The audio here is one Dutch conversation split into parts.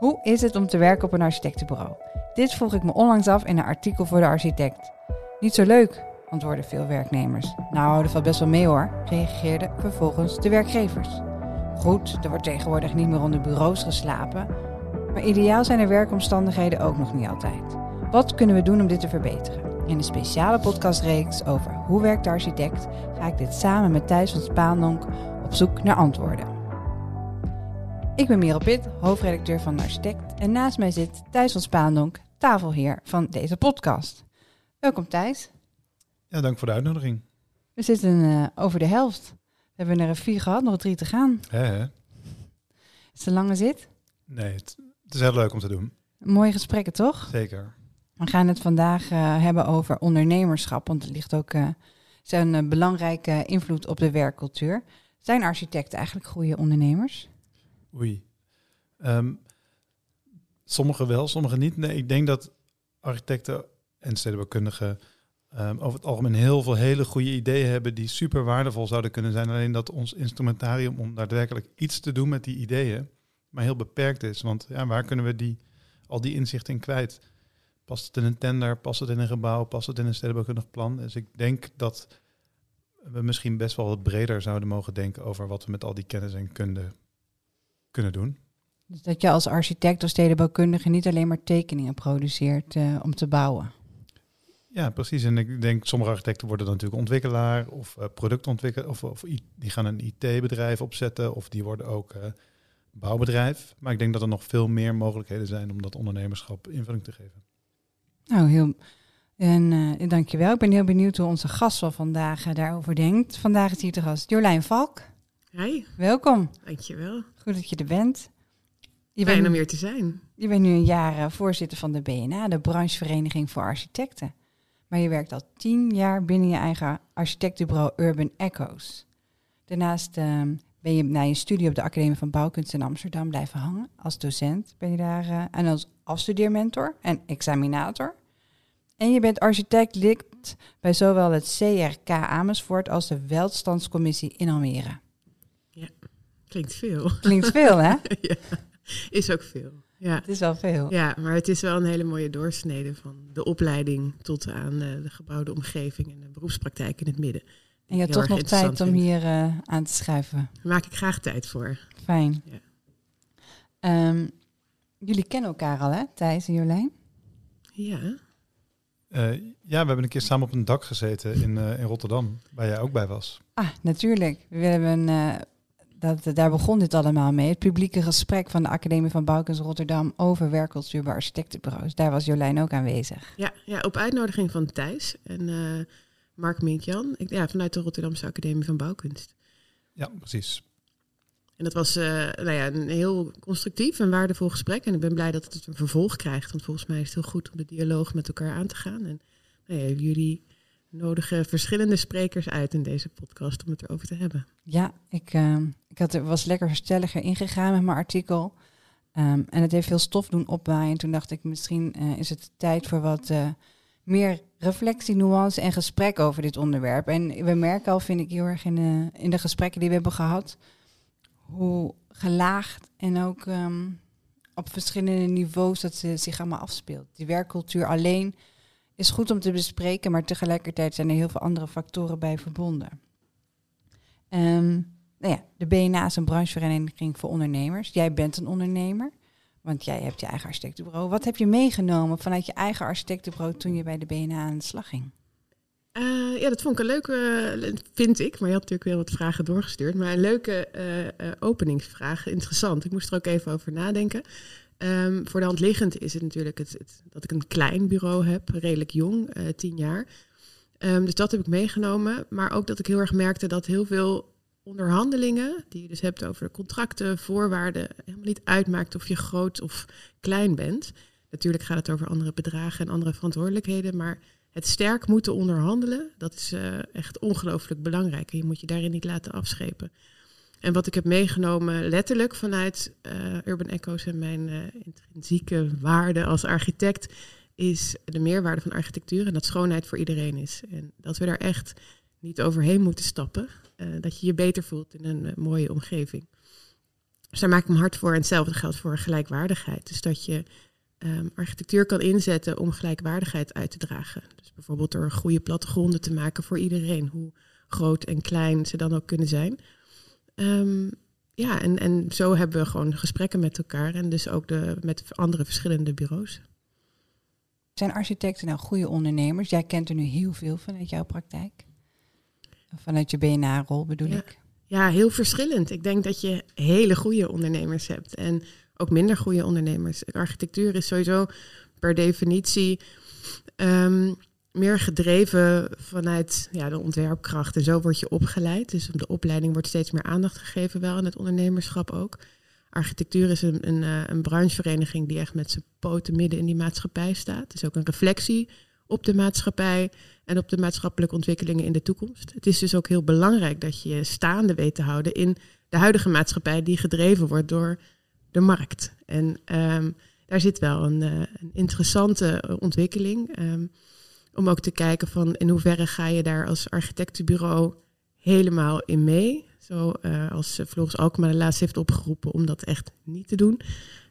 Hoe is het om te werken op een architectenbureau? Dit vroeg ik me onlangs af in een artikel voor de architect. Niet zo leuk, antwoordden veel werknemers. Nou, dat valt best wel mee hoor, reageerden vervolgens de werkgevers. Goed, er wordt tegenwoordig niet meer onder bureaus geslapen, maar ideaal zijn de werkomstandigheden ook nog niet altijd. Wat kunnen we doen om dit te verbeteren? In een speciale podcastreeks over hoe werkt de architect ga ik dit samen met Thijs van Spaandonk op zoek naar antwoorden. Ik ben Merel Pitt, hoofdredacteur van de Architect en naast mij zit Thijs van Spaandonk, tafelheer van deze podcast. Welkom Thijs. Ja, dank voor de uitnodiging. We zitten uh, over de helft. We hebben er vier gehad, nog drie te gaan. Hè? Is het een lange zit? Nee, het, het is heel leuk om te doen. Mooie gesprekken, toch? Zeker. We gaan het vandaag uh, hebben over ondernemerschap, want het ligt ook uh, zijn belangrijke invloed op de werkcultuur. Zijn architecten eigenlijk goede ondernemers? Oei. Um, sommige wel, sommige niet. Nee, ik denk dat architecten en stedenbouwkundigen um, over het algemeen heel veel hele goede ideeën hebben die super waardevol zouden kunnen zijn. Alleen dat ons instrumentarium om daadwerkelijk iets te doen met die ideeën maar heel beperkt is. Want ja, waar kunnen we die, al die inzichten in kwijt? Past het in een tender? Past het in een gebouw? Past het in een stedenbouwkundig plan? Dus ik denk dat we misschien best wel wat breder zouden mogen denken over wat we met al die kennis en kunde kunnen doen. Dus dat je als architect of stedenbouwkundige niet alleen maar tekeningen produceert uh, om te bouwen. Ja, precies. En ik denk, sommige architecten worden dan natuurlijk ontwikkelaar of uh, productontwikkelaar. Of, of, die gaan een IT-bedrijf opzetten of die worden ook uh, bouwbedrijf. Maar ik denk dat er nog veel meer mogelijkheden zijn om dat ondernemerschap invulling te geven. Nou, heel. En uh, dankjewel. Ik ben heel benieuwd hoe onze gast van vandaag daarover denkt. Vandaag is hier te gast Jolijn Valk. Hi. Welkom. Dankjewel. Goed dat je er bent. Je Fijn bent, om hier te zijn. Je bent nu een jaar uh, voorzitter van de BNA, de branchevereniging voor architecten. Maar je werkt al tien jaar binnen je eigen architectenbureau Urban Echoes. Daarnaast uh, ben je na je studie op de Academie van Bouwkunst in Amsterdam blijven hangen. Als docent ben je daar uh, en als afstudeermentor en examinator. En je bent architect lid bij zowel het CRK Amersfoort als de Welstandscommissie in Almere. Klinkt veel. Klinkt veel, hè? ja, is ook veel. Ja. Het is wel veel. Ja, maar het is wel een hele mooie doorsnede van de opleiding tot aan uh, de gebouwde omgeving en de beroepspraktijk in het midden. En je hebt toch nog tijd om hier uh, aan te schrijven? Daar maak ik graag tijd voor. Fijn. Ja. Um, jullie kennen elkaar al, hè, Thijs en Jolijn? Ja. Uh, ja, we hebben een keer samen op een dak gezeten in, uh, in Rotterdam, waar jij ook bij was. Ah, natuurlijk. We hebben, uh, dat, daar begon dit allemaal mee. Het publieke gesprek van de Academie van Bouwkunst Rotterdam over werkcultuur bij architectenbureaus. Daar was Jolijn ook aanwezig. Ja, ja op uitnodiging van Thijs en Mark Minkjan. Ja, vanuit de Rotterdamse Academie van Bouwkunst. Ja, precies. En dat was uh, nou ja, een heel constructief en waardevol gesprek. En ik ben blij dat het een vervolg krijgt. Want volgens mij is het heel goed om de dialoog met elkaar aan te gaan. En nou ja, jullie nodigen verschillende sprekers uit in deze podcast om het erover te hebben. Ja, ik, uh, ik had, was lekker stelliger ingegaan met mijn artikel. Um, en het heeft veel stof doen opwaaien. En toen dacht ik, misschien uh, is het tijd voor wat meer reflectie, nuance en gesprek over dit onderwerp. En we merken al, vind ik heel erg in de, in de gesprekken die we hebben gehad hoe gelaagd en ook um, op verschillende niveaus dat ze zich allemaal afspeelt. Die werkcultuur alleen is goed om te bespreken, maar tegelijkertijd zijn er heel veel andere factoren bij verbonden. Um, de BNA is een branchevereniging voor ondernemers. Jij bent een ondernemer, want jij hebt je eigen architectenbureau. Wat heb je meegenomen vanuit je eigen architectenbureau toen je bij de BNA aan de slag ging? Uh, ja, dat vond ik een leuke, vind ik. Maar je had natuurlijk wel wat vragen doorgestuurd. Maar een leuke uh, openingsvraag. Interessant. Ik moest er ook even over nadenken. Um, voor de hand liggend is het natuurlijk het, dat ik een klein bureau heb. Redelijk jong, tien jaar. Um, dus dat heb ik meegenomen. Maar ook dat ik heel erg merkte dat heel veel onderhandelingen... die je dus hebt over contracten, voorwaarden... helemaal niet uitmaakt of je groot of klein bent. Natuurlijk gaat het over andere bedragen en andere verantwoordelijkheden... maar het sterk moeten onderhandelen, dat is uh, echt ongelooflijk belangrijk. En je moet je daarin niet laten afschepen. En wat ik heb meegenomen, letterlijk vanuit uh, Urban Echoes en mijn uh, intrinsieke waarde als architect, is de meerwaarde van architectuur en dat schoonheid voor iedereen is. En dat we daar echt niet overheen moeten stappen. dat je je beter voelt in een mooie omgeving. Dus daar maak ik me hard voor. En hetzelfde geldt voor gelijkwaardigheid. Dus dat je ehm, architectuur kan inzetten om gelijkwaardigheid uit te dragen. Dus bijvoorbeeld door goede plattegronden te maken voor iedereen, hoe groot en klein ze dan ook kunnen zijn. Ehm, ja, en, en zo hebben we gewoon gesprekken met elkaar en dus ook de, met andere verschillende bureaus. Zijn architecten nou goede ondernemers? Jij kent er nu heel veel vanuit jouw praktijk. Vanuit je BNA-rol bedoel Ja. ik. Ja, heel verschillend. Ik denk dat je hele goede ondernemers hebt en ook minder goede ondernemers. Architectuur is sowieso per definitie ehm, meer gedreven vanuit ja, de ontwerpkracht. En zo word je opgeleid. Dus de opleiding wordt steeds meer aandacht gegeven, wel en het ondernemerschap ook. Architectuur is een, een, eh, een branchevereniging die echt met zijn poten midden in die maatschappij staat. Het is ook een reflectie op de maatschappij en op de maatschappelijke ontwikkelingen in de toekomst. Het is dus ook heel belangrijk dat je je staande weet te houden in de huidige maatschappij die gedreven wordt door de markt. En ehm, daar zit wel een, eh, een interessante eh, ontwikkeling. ehm, om ook te kijken van in hoeverre ga je daar als architectenbureau helemaal in mee. Zo eh, als eh, Floris Alkema de laatst heeft opgeroepen om dat echt niet te doen.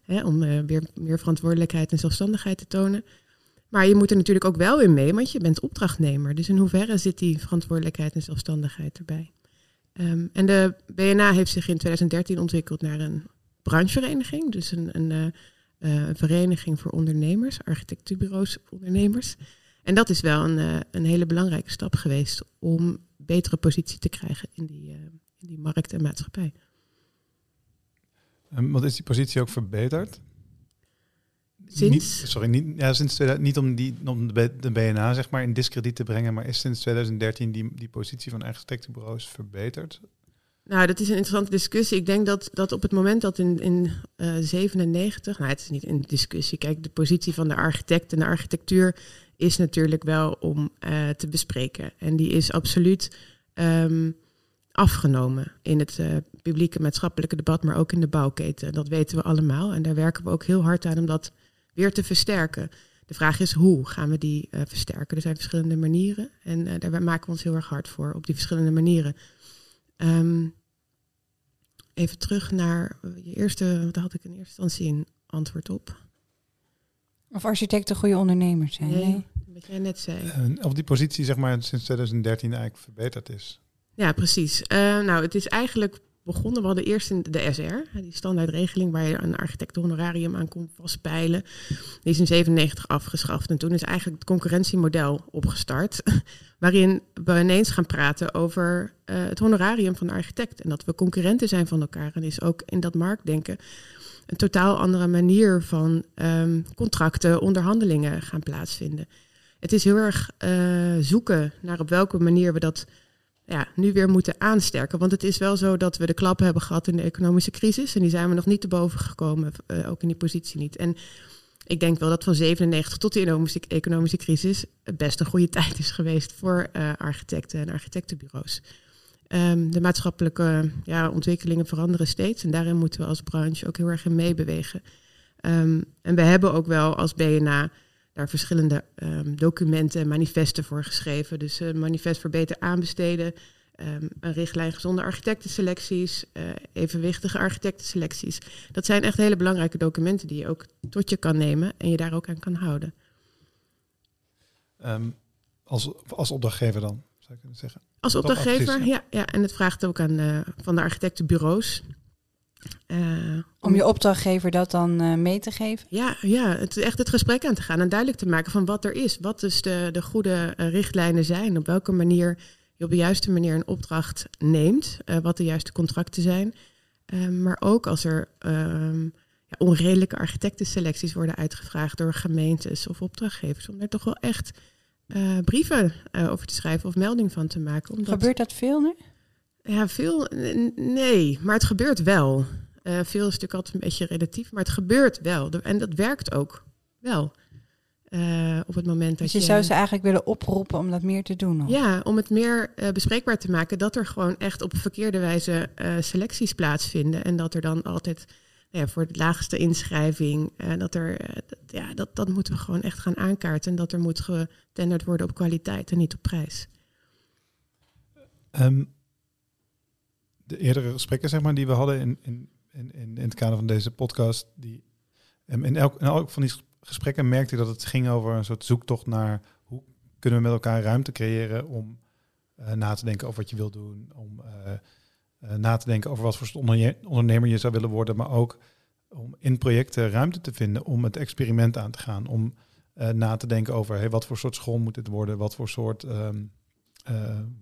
Hè, om eh, weer meer verantwoordelijkheid en zelfstandigheid te tonen. Maar je moet er natuurlijk ook wel in mee, want je bent opdrachtnemer. Dus in hoeverre zit die verantwoordelijkheid en zelfstandigheid erbij? Ehm, en de BNA heeft zich in 2013 ontwikkeld naar een branchevereniging. Dus een, een vereniging voor ondernemers, architectuurbureaus, ondernemers. En dat is wel een, eh, een hele belangrijke stap geweest om betere positie te krijgen in die, eh, in die markt en maatschappij. Um, want is die positie ook verbeterd? Sinds? Niet, sorry, niet, ja, sinds 2000 niet om, die, om de, BNA zeg maar in discrediet te brengen, maar is sinds 2013 die, die positie van architectenbureaus verbeterd? Nou, dat is een interessante discussie. Ik denk dat, dat op het moment dat in, in eh 97, nou het is niet een discussie, kijk, de positie van de architect en de architectuur is natuurlijk wel om eh, te bespreken. En die is absoluut ehm, afgenomen in het eh, publieke maatschappelijke debat, maar ook in de bouwketen. Dat weten we allemaal en daar werken we ook heel hard aan om dat weer te versterken. De vraag is hoe gaan we die eh, versterken? Er zijn verschillende manieren en daar maken we ons heel erg hard voor op die verschillende manieren. Ehm, even terug naar je eerste, wat had ik in eerste instantie een antwoord op? Of architecten goede ondernemers zijn. Nee. Wat jij net zei. Uh, of die positie zeg maar sinds 2013 eigenlijk verbeterd is? Ja, precies. Uh, nou, het is eigenlijk begonnen. We hadden eerst in de SR, die standaardregeling waar je een architectenhonorarium aan kon vastpeilen. Die is in 97 afgeschaft. En toen is eigenlijk het concurrentiemodel opgestart. Waarin we ineens gaan praten over uh, het honorarium van de architect. En dat we concurrenten zijn van elkaar. En is ook in dat marktdenken een totaal andere manier van um, contracten, onderhandelingen gaan plaatsvinden. Het is heel erg uh, zoeken naar op welke manier we dat ja, nu weer moeten aansterken. Want het is wel zo dat we de klap hebben gehad in de economische crisis. En die zijn we nog niet te boven gekomen, uh, ook in die positie niet. En ik denk wel dat van 97 tot de economische, crisis best een goede tijd is geweest voor architecten en architectenbureaus. Um, de maatschappelijke ja, ontwikkelingen veranderen steeds. En daarin moeten we als branche ook heel erg in meebewegen. Um, en we hebben ook wel als BNA daar verschillende um, documenten en manifesten voor geschreven. Dus een manifest voor beter aanbesteden, um, een richtlijn gezonde architectenselecties, uh, evenwichtige architectenselecties. Dat zijn echt hele belangrijke documenten die je ook tot je kan nemen en je daar ook aan kan houden. Um, als, als opdrachtgever dan, zou ik kunnen zeggen? Als opdrachtgever, ja. ja. En het vraagt ook aan uh, van de architectenbureaus. Uh, om je opdrachtgever dat dan uh, mee te geven? Ja, ja het, echt het gesprek aan te gaan en duidelijk te maken van wat er is. Wat dus de, de goede uh, richtlijnen zijn. Op welke manier je op de juiste manier een opdracht neemt. eh, wat de juiste contracten zijn. Ehm, maar ook als er ehm, ja, onredelijke architectenselecties worden uitgevraagd door gemeentes of opdrachtgevers. Om er toch wel echt brieven over te schrijven of melding van te maken. Omdat, Gebeurt dat veel nu? Ja, veel. Nee, maar het gebeurt wel. Uh, veel is natuurlijk altijd een beetje relatief, maar het gebeurt wel. En dat werkt ook wel. Uh, op het moment dat dus je, je zou ze eigenlijk willen oproepen om dat meer te doen? Of? Ja, om het meer uh, bespreekbaar te maken dat er gewoon echt op verkeerde wijze selecties plaatsvinden. En dat er dan altijd nou ja, voor de laagste inschrijving, dat er, ja, dat, dat moeten we gewoon echt gaan aankaarten. En dat er moet getenderd worden op kwaliteit en niet op prijs. Um, de eerdere gesprekken zeg maar, die we hadden in, in in, in, het kader van deze podcast. Die, um, in, elk, in elk van die gesprekken merkte ik dat het ging over een soort zoektocht naar hoe kunnen we met elkaar ruimte creëren om uh, na te denken over wat je wilt doen, om uh, uh, na te denken over wat voor ondernemer je zou willen worden, maar ook om in projecten ruimte te vinden om het experiment aan te gaan, om na te denken over hey, wat voor soort school moet dit worden, wat voor soort um,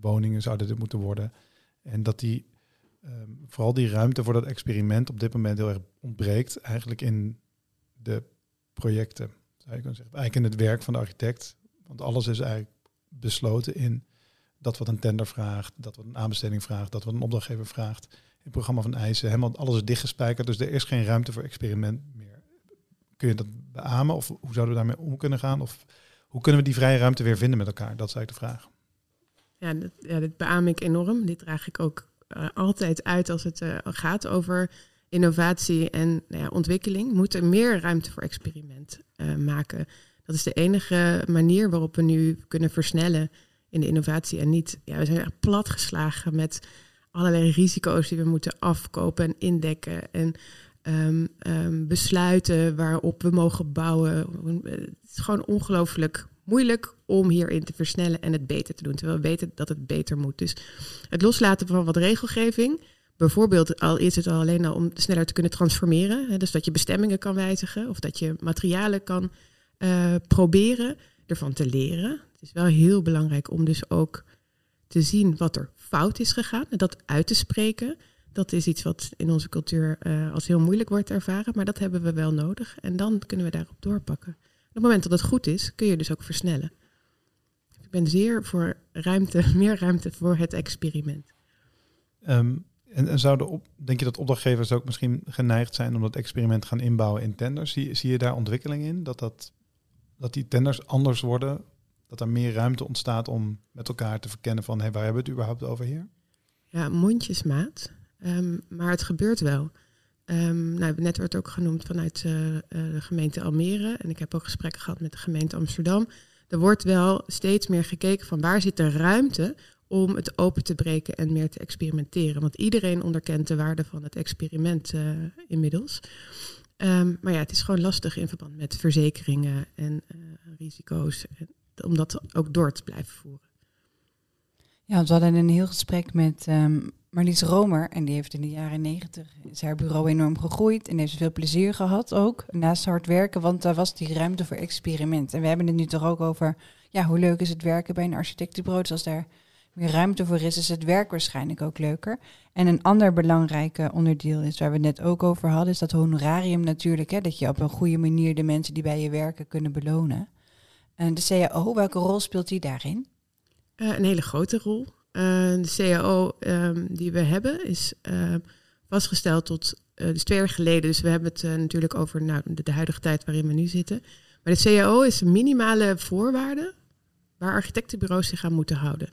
woningen zouden dit moeten worden. En dat die, um, vooral die ruimte voor dat experiment op dit moment heel erg ontbreekt, eigenlijk in de projecten, zou je kunnen zeggen. Eigenlijk in het werk van de architect, want alles is eigenlijk besloten in dat wat een tender vraagt, dat wat een aanbesteding vraagt, dat wat een opdrachtgever vraagt. Het programma van eisen, helemaal alles is dichtgespijkerd, dus er is geen ruimte voor experiment meer. Kun je dat beamen of hoe zouden we daarmee om kunnen gaan? Of hoe kunnen we die vrije ruimte weer vinden met elkaar? Dat is eigenlijk de vraag. Ja, dit, ja, dit beaam ik enorm. Dit draag ik ook altijd uit als het uh, gaat over innovatie en nou ja, ontwikkeling. We moeten meer ruimte voor experiment uh, maken. Dat is de enige manier waarop we nu kunnen versnellen in de innovatie. En niet, ja, we zijn echt platgeslagen met allerlei risico's die we moeten afkopen en indekken. En um, um, besluiten waarop we mogen bouwen. Het is gewoon ongelooflijk moeilijk om hierin te versnellen en het beter te doen. Terwijl we weten dat het beter moet. Dus het loslaten van wat regelgeving. Bijvoorbeeld al is het al alleen al om sneller te kunnen transformeren. Hè, dus dat je bestemmingen kan wijzigen of dat je materialen kan uh, proberen, ervan te leren. Het is wel heel belangrijk om dus ook te zien wat er fout is gegaan en dat uit te spreken. Dat is iets wat in onze cultuur uh, als heel moeilijk wordt ervaren, maar dat hebben we wel nodig. En dan kunnen we daarop doorpakken. Op het moment dat het goed is, kun je dus ook versnellen. Ik ben zeer voor ruimte, meer ruimte voor het experiment. Um, en, en zouden op, denk je dat opdrachtgevers ook misschien geneigd zijn om dat experiment gaan inbouwen in tenders? Zie, zie je daar ontwikkeling in? Dat, dat, dat die tenders anders worden? Dat er meer ruimte ontstaat om met elkaar te verkennen van hey, waar hebben we het überhaupt over hier? Ja, mondjesmaat. Um, maar het gebeurt wel. Um, nou, net werd ook genoemd vanuit uh, uh, de gemeente Almere. En ik heb ook gesprekken gehad met de gemeente Amsterdam. Er wordt wel steeds meer gekeken van waar zit er ruimte om het open te breken en meer te experimenteren. Want iedereen onderkent de waarde van het experiment uh, inmiddels. Um, maar ja, het is gewoon lastig in verband met verzekeringen en risico's. Om dat ook door te blijven voeren. Ja, we hadden een heel gesprek met um, Marlies Romer. En die heeft in de jaren negentig haar bureau enorm gegroeid. En heeft veel plezier gehad ook. Naast hard werken, want daar was die ruimte voor experiment. En we hebben het nu toch ook over, ja, hoe leuk is het werken bij een architectenbureau. Dus als daar meer ruimte voor is, is het werk waarschijnlijk ook leuker. En een ander belangrijk onderdeel is, waar we het net ook over hadden, is dat honorarium natuurlijk. Hè, dat je op een goede manier de mensen die bij je werken kunnen belonen. En de CAO, welke rol speelt die daarin? Uh, een hele grote rol. Uh, de CAO um, die we hebben is uh, vastgesteld tot dus twee jaar geleden. Dus we hebben het natuurlijk over nou, de, huidige tijd waarin we nu zitten. Maar de CAO is een minimale voorwaarde waar architectenbureaus zich aan moeten houden.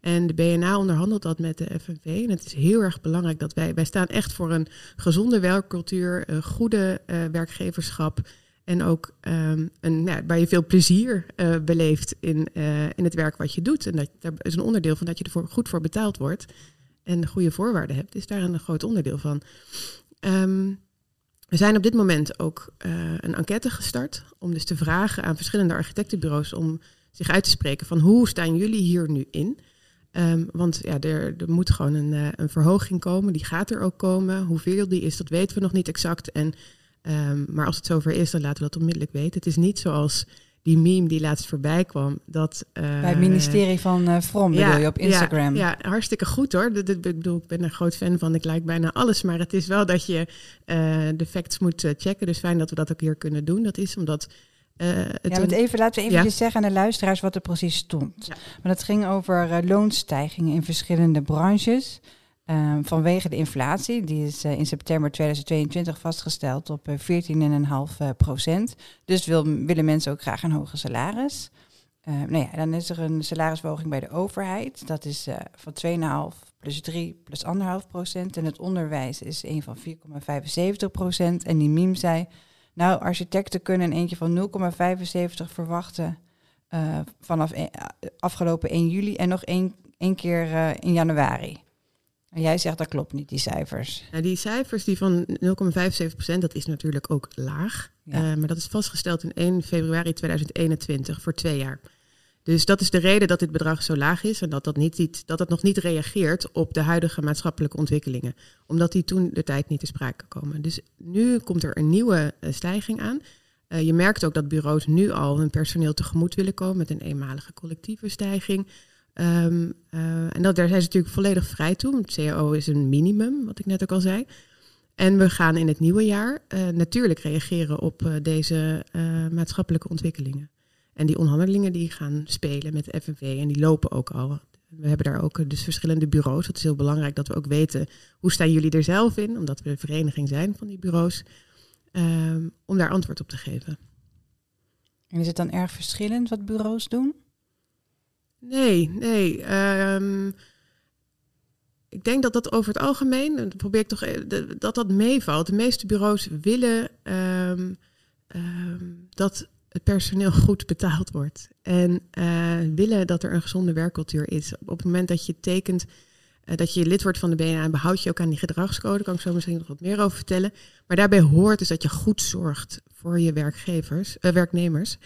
En de BNA onderhandelt dat met de FNV. En het is heel erg belangrijk dat wij, wij staan echt voor een gezonde werkcultuur, een goede werkgeverschap. En ook um, een, waar je veel plezier uh, beleeft in, uh, in het werk wat je doet. En dat, daar is een onderdeel van dat je er goed voor betaald wordt. En goede voorwaarden hebt, is daar een groot onderdeel van. Um, we zijn op dit moment ook een enquête gestart. Om dus te vragen aan verschillende architectenbureaus om zich uit te spreken van hoe staan jullie hier nu in? Um, want ja, er, er, moet gewoon een, een, verhoging komen. Die gaat er ook komen. Hoeveel die is, dat weten we nog niet exact. En, um, maar als het zover is, dan laten we dat onmiddellijk weten. Het is niet zoals die meme die laatst voorbij kwam. Dat, uh, Bij het ministerie van uh, From ja, bedoel je op Instagram. Ja, ja hartstikke goed hoor. Dat, dat, bedoel, ik ben een groot fan van. Ik like bijna alles. Maar het is wel dat je de facts moet checken. Dus fijn dat we dat ook hier kunnen doen. Dat is omdat uh, ja, want even, laten we even ja. zeggen aan de luisteraars wat er precies stond. Ja. Maar dat ging over uh, loonstijgingen in verschillende branches. Um, vanwege de inflatie, die is uh, in september 2022 vastgesteld op 14,5 procent. Dus wil, willen mensen ook graag een hoger salaris. nou ja, dan is er een salarisverhoging bij de overheid. Dat is van 2,5 plus 3 plus 1,5 procent. En het onderwijs is een van 4,75 procent. En die meme zei nou, architecten kunnen een eentje van 0,75 verwachten uh, vanaf afgelopen 1 juli en nog één, keer uh, in januari. En jij zegt dat klopt niet, die cijfers. Nou, die cijfers die van 0,75%, dat is natuurlijk ook laag. Ja. Eh, maar dat is vastgesteld in 1 februari 2021 voor twee jaar. Dus dat is de reden dat dit bedrag zo laag is en dat, dat, niet, dat het nog niet reageert op de huidige maatschappelijke ontwikkelingen. Omdat die toen de tijd niet te sprake komen. Dus nu komt er een nieuwe eh, stijging aan. Eh, je merkt ook dat bureaus nu al hun personeel tegemoet willen komen met een eenmalige collectieve stijging. Ehm, eh, en dat, daar zijn ze natuurlijk volledig vrij toe. want CAO is een minimum, wat ik net ook al zei. En we gaan in het nieuwe jaar eh, natuurlijk reageren op eh, deze maatschappelijke ontwikkelingen. En die onderhandelingen die gaan spelen met de FNV en die lopen ook al. We hebben daar ook dus verschillende bureaus. Het is heel belangrijk dat we ook weten hoe staan jullie er zelf in, omdat we de vereniging zijn van die bureaus, ehm, om daar antwoord op te geven. En is het dan erg verschillend wat bureaus doen? Nee, nee. ehm, ik denk dat dat over het algemeen, en dat probeer ik toch, e- de- dat dat meevalt. De meeste bureaus willen ehm, ehm, dat het personeel goed betaald wordt. En eh, willen dat er een gezonde werkcultuur is. Op het moment dat je tekent eh, dat je lid wordt van de BNA, behoud je ook aan die gedragscode. Daar kan ik zo misschien nog wat meer over vertellen. Maar daarbij hoort dus dat je goed zorgt voor je werkgevers, eh, werknemers.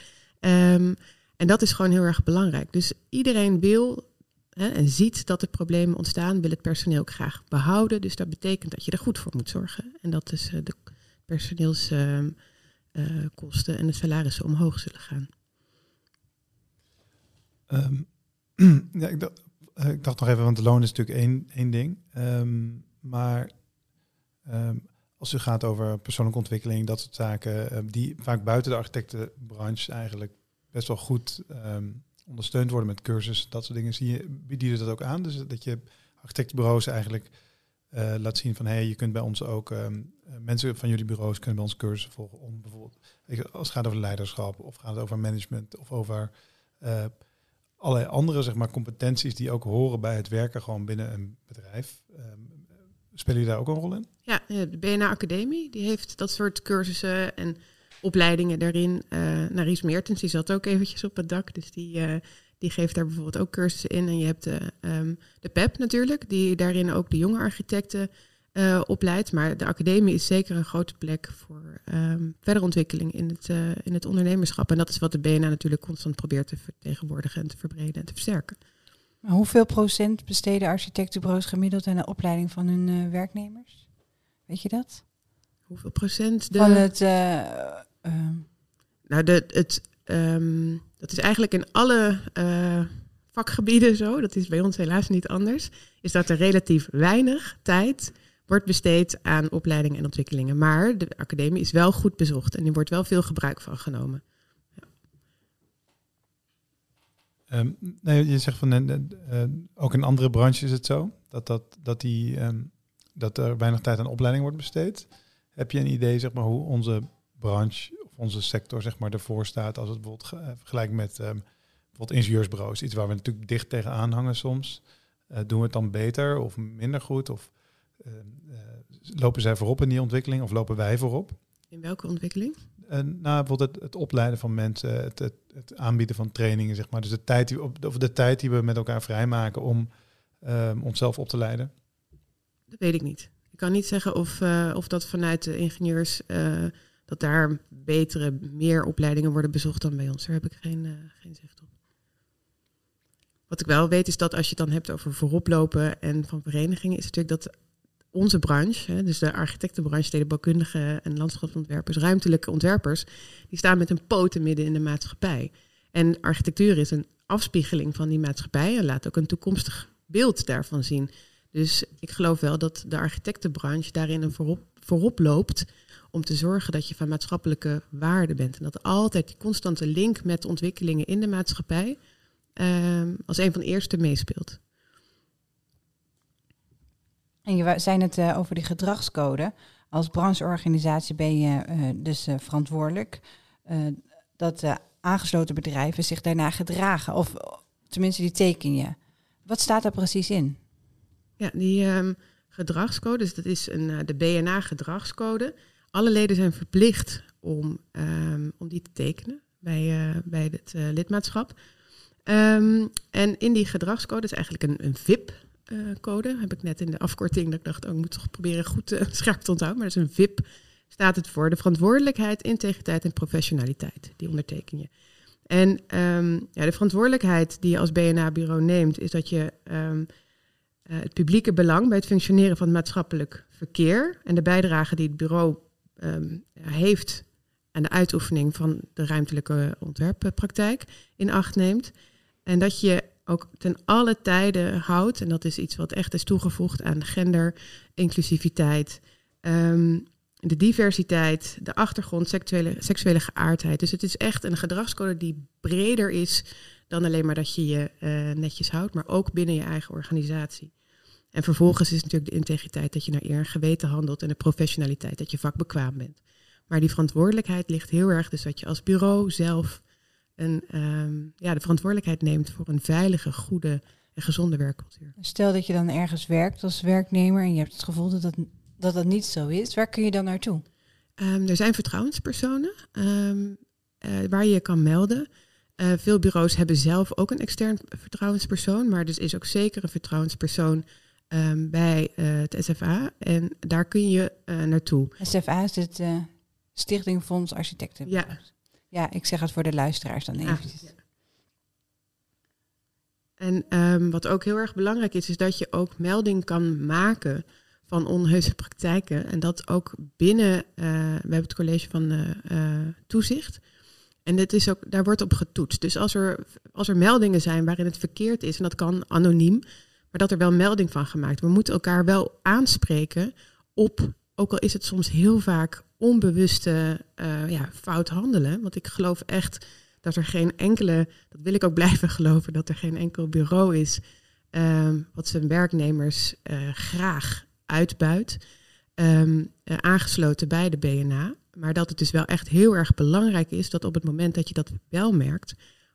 Ehm, en dat is gewoon heel erg belangrijk. Dus iedereen wil hè, en ziet dat er problemen ontstaan, wil het personeel graag behouden. Dus dat betekent dat je er goed voor moet zorgen. En dat dus eh, de personeelskosten en de salarissen omhoog zullen gaan. Ehm, ja, ik, dacht, eh, ik dacht nog even, want de loon is natuurlijk één, één ding. Ehm, maar ehm, als het gaat over persoonlijke ontwikkeling, dat soort zaken, ehm, die vaak buiten de architectenbranche eigenlijk best wel goed ehm, ondersteund worden met cursussen, dat soort dingen, zie je, bieden dat ook aan? Dus dat je architectenbureaus eigenlijk eh, laat zien van, hé, hey, je kunt bij ons ook, ehm, eh, mensen van jullie bureaus kunnen bij ons cursussen volgen om bijvoorbeeld, als het gaat over leiderschap of gaat het over management of over eh, allerlei andere zeg maar, competenties die ook horen bij het werken gewoon binnen een bedrijf. Ehm, spelen jullie daar ook een rol in? Ja, eh, de BNA Academie die heeft dat soort cursussen en opleidingen daarin. Eh Ries Meertens die zat ook eventjes op het dak, dus die, eh, die geeft daar bijvoorbeeld ook cursussen in. En je hebt de, ehm, de PEP natuurlijk, die daarin ook de jonge architecten eh, opleidt. Maar de academie is zeker een grote plek voor ehm verdere ontwikkeling in het, eh, in het ondernemerschap. En dat is wat de BNA natuurlijk constant probeert te vertegenwoordigen en te verbreden en te versterken. Maar hoeveel procent besteden architectenbureaus gemiddeld aan de opleiding van hun eh, werknemers? Weet je dat? Hoeveel procent? De... Van het... eh, ehm, Nou, de, het, ehm, dat is eigenlijk in alle eh, vakgebieden zo. Dat is bij ons helaas niet anders. Is dat er relatief weinig tijd wordt besteed aan opleiding en ontwikkelingen. Maar de academie is wel goed bezocht en er wordt wel veel gebruik van genomen. Ehm, nee, je zegt van eh, eh, ook in andere branches is het zo dat, dat, dat, die, ehm, dat er weinig tijd aan opleiding wordt besteed. Heb je een idee zeg maar, hoe onze branche of onze sector zeg maar, ervoor staat als het bijvoorbeeld eh, vergelijkt met ehm, bijvoorbeeld ingenieursbureaus, iets waar we natuurlijk dicht tegenaan hangen soms. Eh, doen we het dan beter of minder goed? Of ehm, eh, lopen zij voorop in die ontwikkeling of lopen wij voorop? In welke ontwikkeling? Nou, bijvoorbeeld het, het opleiden van mensen, het, het, het aanbieden van trainingen, zeg maar. Dus de tijd die, of de tijd die we met elkaar vrijmaken om ehm, onszelf op te leiden. Dat weet ik niet. Ik kan niet zeggen of, of dat vanuit de ingenieurs, dat daar betere, meer opleidingen worden bezocht dan bij ons. Daar heb ik geen, eh, geen zicht op. Wat ik wel weet is dat als je het dan hebt over vooroplopen en van verenigingen, is natuurlijk dat onze branche, hè, dus de architectenbranche, stedenbouwkundigen en landschapsontwerpers, ruimtelijke ontwerpers, die staan met een poten midden in de maatschappij. En architectuur is een afspiegeling van die maatschappij en laat ook een toekomstig beeld daarvan zien. Dus ik geloof wel dat de architectenbranche daarin een voorop, voorop loopt om te zorgen dat je van maatschappelijke waarde bent. En dat altijd die constante link met ontwikkelingen in de maatschappij ehm, als een van de eerste meespeelt. En je zei het eh, over die gedragscode. Als brancheorganisatie ben je eh, dus eh, verantwoordelijk dat de aangesloten bedrijven zich daarna gedragen. Of tenminste, die teken je. Wat staat daar precies in? Ja, die ehm, gedragscode, dus dat is een, de BNA-gedragscode. Alle leden zijn verplicht om, ehm, om die te tekenen bij, eh, bij het eh, lidmaatschap. Ehm, en in die gedragscode is eigenlijk een, een VIP. gedragscode. heb ik net in de afkorting dat ik dacht, oh, ik moet toch proberen goed scherp te onthouden. Maar dat is een VIP, staat het voor. De verantwoordelijkheid, integriteit en professionaliteit. Die onderteken je. En ehm, ja, de verantwoordelijkheid die je als BNA-bureau neemt, is dat je het publieke belang bij het functioneren van het maatschappelijk verkeer en de bijdrage die het bureau um, heeft aan de uitoefening van de ruimtelijke ontwerppraktijk in acht neemt. En dat je ook ten alle tijden houdt, en dat is iets wat echt is toegevoegd aan gender, inclusiviteit, um, de diversiteit, de achtergrond, seksuele, seksuele geaardheid. Dus het is echt een gedragscode die breder is dan alleen maar dat je je uh, netjes houdt, maar ook binnen je eigen organisatie. En vervolgens is natuurlijk de integriteit dat je naar eer en geweten handelt en de professionaliteit dat je vakbekwaam bent. Maar die verantwoordelijkheid ligt heel erg dus dat je als bureau zelf een, um, ja, de verantwoordelijkheid neemt voor een veilige, goede en gezonde werkcultuur. Stel dat je dan ergens werkt als werknemer en je hebt het gevoel dat dat, dat, dat niet zo is. Waar kun je dan naartoe? Um, er zijn vertrouwenspersonen um, uh, waar je je kan melden. Uh, veel bureaus hebben zelf ook een extern vertrouwenspersoon, maar dus is ook zeker een vertrouwenspersoon um, bij uh, het SFA. En daar kun je naartoe. SFA is het Stichting Fonds Architecten. Ja. Ja, ik zeg het voor de luisteraars dan even. Ah, ja. En um, wat ook heel erg belangrijk is, is dat je ook melding kan maken van onheuse praktijken. En dat ook binnen, uh, we hebben het college van uh, toezicht. En dit is ook, daar wordt op getoetst. Dus als er, als er meldingen zijn waarin het verkeerd is, en dat kan anoniem, maar dat er wel melding van gemaakt. We moeten elkaar wel aanspreken op, ook al is het soms heel vaak onbewuste uh, ja, fout handelen. Want ik geloof echt dat er geen enkele, dat wil ik ook blijven geloven, dat er geen enkel bureau is um, wat zijn werknemers uh, graag uitbuit. Um, uh, aangesloten bij de BNA. Maar dat het dus wel echt heel erg belangrijk is dat op het moment dat je dat wel merkt,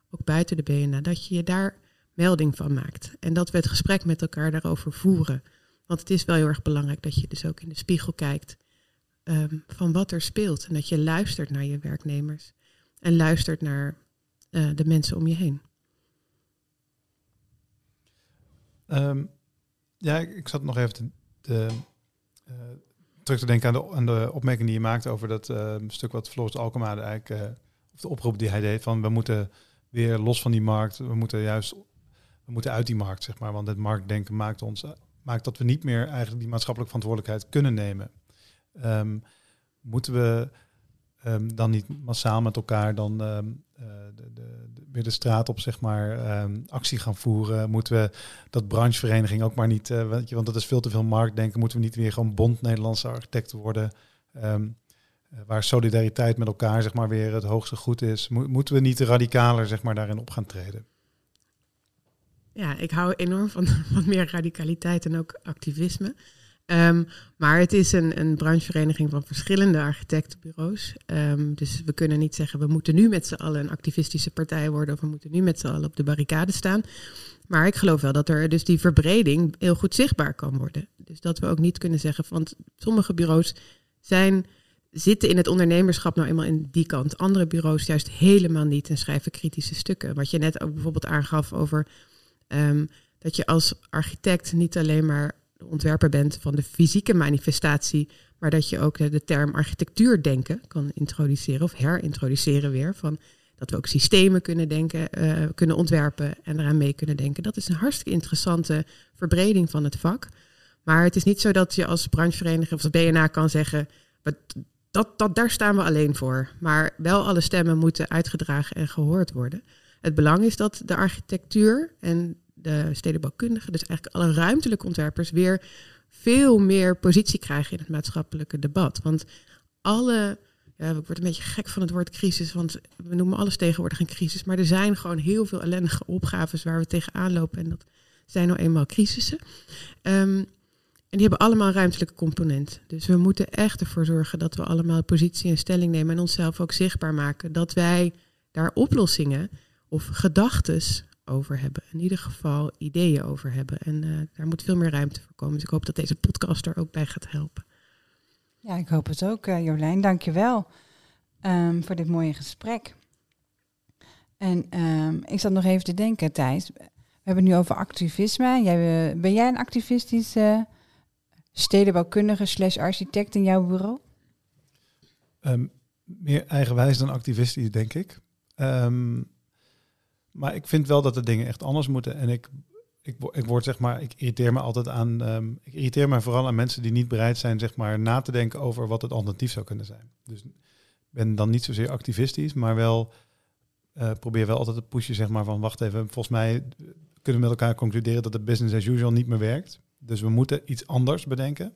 ook buiten de BNA, dat je je daar melding van maakt. En dat we het gesprek met elkaar daarover voeren. Want het is wel heel erg belangrijk dat je dus ook in de spiegel kijkt um, van wat er speelt. En dat je luistert naar je werknemers. En luistert naar uh, de mensen om je heen. Um, ja, ik, zat nog even de, uh, terug te denken aan de, opmerking die je maakte over dat uh, stuk wat Floris Alkema eigenlijk, uh, of de oproep die hij deed, van we moeten weer los van die markt, we moeten juist, we moeten uit die markt, zeg maar, want het marktdenken maakt ons, maakt dat we niet meer eigenlijk die maatschappelijke verantwoordelijkheid kunnen nemen. Um, moeten we um, dan niet massaal met elkaar dan um, uh, de, de, de, weer de straat op zeg maar actie gaan voeren? Moeten we dat branchevereniging ook maar niet, uh, je, want dat is veel te veel marktdenken. Moeten we niet weer gewoon bond Nederlandse architecten worden? Uh, waar solidariteit met elkaar zeg maar weer het hoogste goed is. Mo moeten we niet radicaler zeg maar daarin op gaan treden? Ja, ik hou enorm van wat meer radicaliteit en ook activisme. Um, maar het is een, een branchevereniging van verschillende architectenbureaus. Um, dus we kunnen niet zeggen, we moeten nu met z'n allen een activistische partij worden of we moeten nu met z'n allen op de barricade staan. Maar ik geloof wel dat er dus die verbreding heel goed zichtbaar kan worden. Dus dat we ook niet kunnen zeggen, want sommige bureaus zijn, zitten in het ondernemerschap nou eenmaal in die kant. Andere bureaus juist helemaal niet en schrijven kritische stukken. Wat je net ook bijvoorbeeld aangaf over um, dat je als architect niet alleen maar ontwerper bent van de fysieke manifestatie, maar dat je ook de term architectuur denken kan introduceren of herintroduceren weer. Van dat we ook systemen kunnen denken, uh, kunnen ontwerpen en eraan mee kunnen denken. Dat is een hartstikke interessante verbreding van het vak. Maar het is niet zo dat je als branchevereniging of als BNA kan zeggen, dat, dat, daar staan we alleen voor. Maar wel alle stemmen moeten uitgedragen en gehoord worden. Het belang is dat de architectuur en de stedenbouwkundigen, dus eigenlijk alle ruimtelijke ontwerpers, weer veel meer positie krijgen in het maatschappelijke debat. Want alle, ja, ik word een beetje gek van het woord crisis, want we noemen alles tegenwoordig een crisis, maar er zijn gewoon heel veel ellendige opgaves waar we tegenaan lopen en dat zijn nou eenmaal crisissen. Um, en die hebben allemaal een ruimtelijke component. Dus we moeten echt ervoor zorgen dat we allemaal positie en stelling nemen en onszelf ook zichtbaar maken. Dat wij daar oplossingen of gedachtes over hebben. In ieder geval ideeën over hebben. En uh, daar moet veel meer ruimte voor komen. Dus ik hoop dat deze podcast er ook bij gaat helpen. Ja, ik hoop het ook, uh, Jolijn. Dank je wel um, voor dit mooie gesprek. En um, ik zat nog even te denken, Thijs. hebben het nu over activisme. Jij, eh, ben jij een activistische stedenbouwkundige slash architect in jouw bureau? Ehm, meer eigenwijs dan activistisch, denk ik. Ehm, maar ik vind wel dat de dingen echt anders moeten. En ik, ik, ik word zeg maar, ik irriteer me altijd aan. ehm, ik irriteer me vooral aan mensen die niet bereid zijn, zeg maar, na te denken over wat het alternatief zou kunnen zijn. Dus ben dan niet zozeer activistisch, maar wel eh, probeer wel altijd te pushen, zeg maar, van wacht even. Volgens mij kunnen we met elkaar concluderen dat de business as usual niet meer werkt. Dus we moeten iets anders bedenken.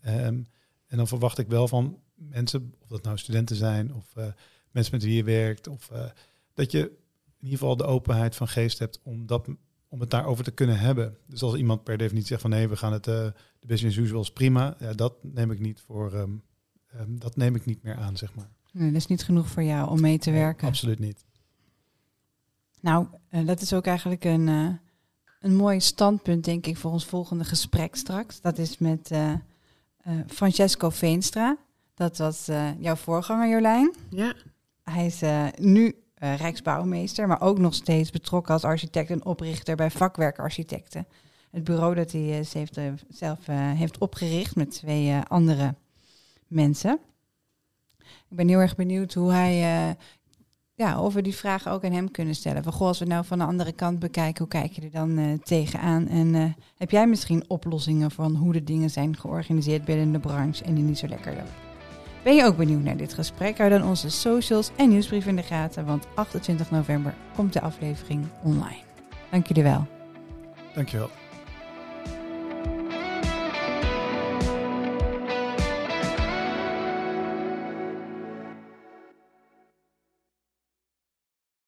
Ehm, en dan verwacht ik wel van mensen, of dat nou studenten zijn of eh, mensen met wie je werkt, of eh, dat je in ieder geval de openheid van geest hebt om, dat, om het daarover te kunnen hebben. Dus als iemand per definitie zegt van nee, we gaan het, eh, de business as usual is prima, ja, dat neem ik niet voor, ehm, ehm, dat neem ik niet meer aan, zeg maar. Nee, dat is niet genoeg voor jou om mee te werken. Absoluut niet. Nou, eh, dat is ook eigenlijk een, eh, een mooi standpunt, denk ik, voor ons volgende gesprek straks. Dat is met eh, eh, Francesco Veenstra. Dat was eh, jouw voorganger, Jolijn. Ja, Hij is nu eh, Rijksbouwmeester, maar ook nog steeds betrokken als architect en oprichter bij Vakwerkarchitecten. Het bureau dat hij eh, eh, zelf heeft opgericht met twee andere mensen. Ik ben heel erg benieuwd hoe hij, ja, of we die vragen ook aan hem kunnen stellen. Van, goh, als we nou van de andere kant bekijken, hoe kijk je er dan tegenaan? En heb jij misschien oplossingen van hoe de dingen zijn georganiseerd binnen de branche en die niet zo lekker lopen? Ben je ook benieuwd naar dit gesprek? Hou dan onze socials en nieuwsbrief in de gaten, want 28 november komt de aflevering online. Dank jullie wel. Dankjewel.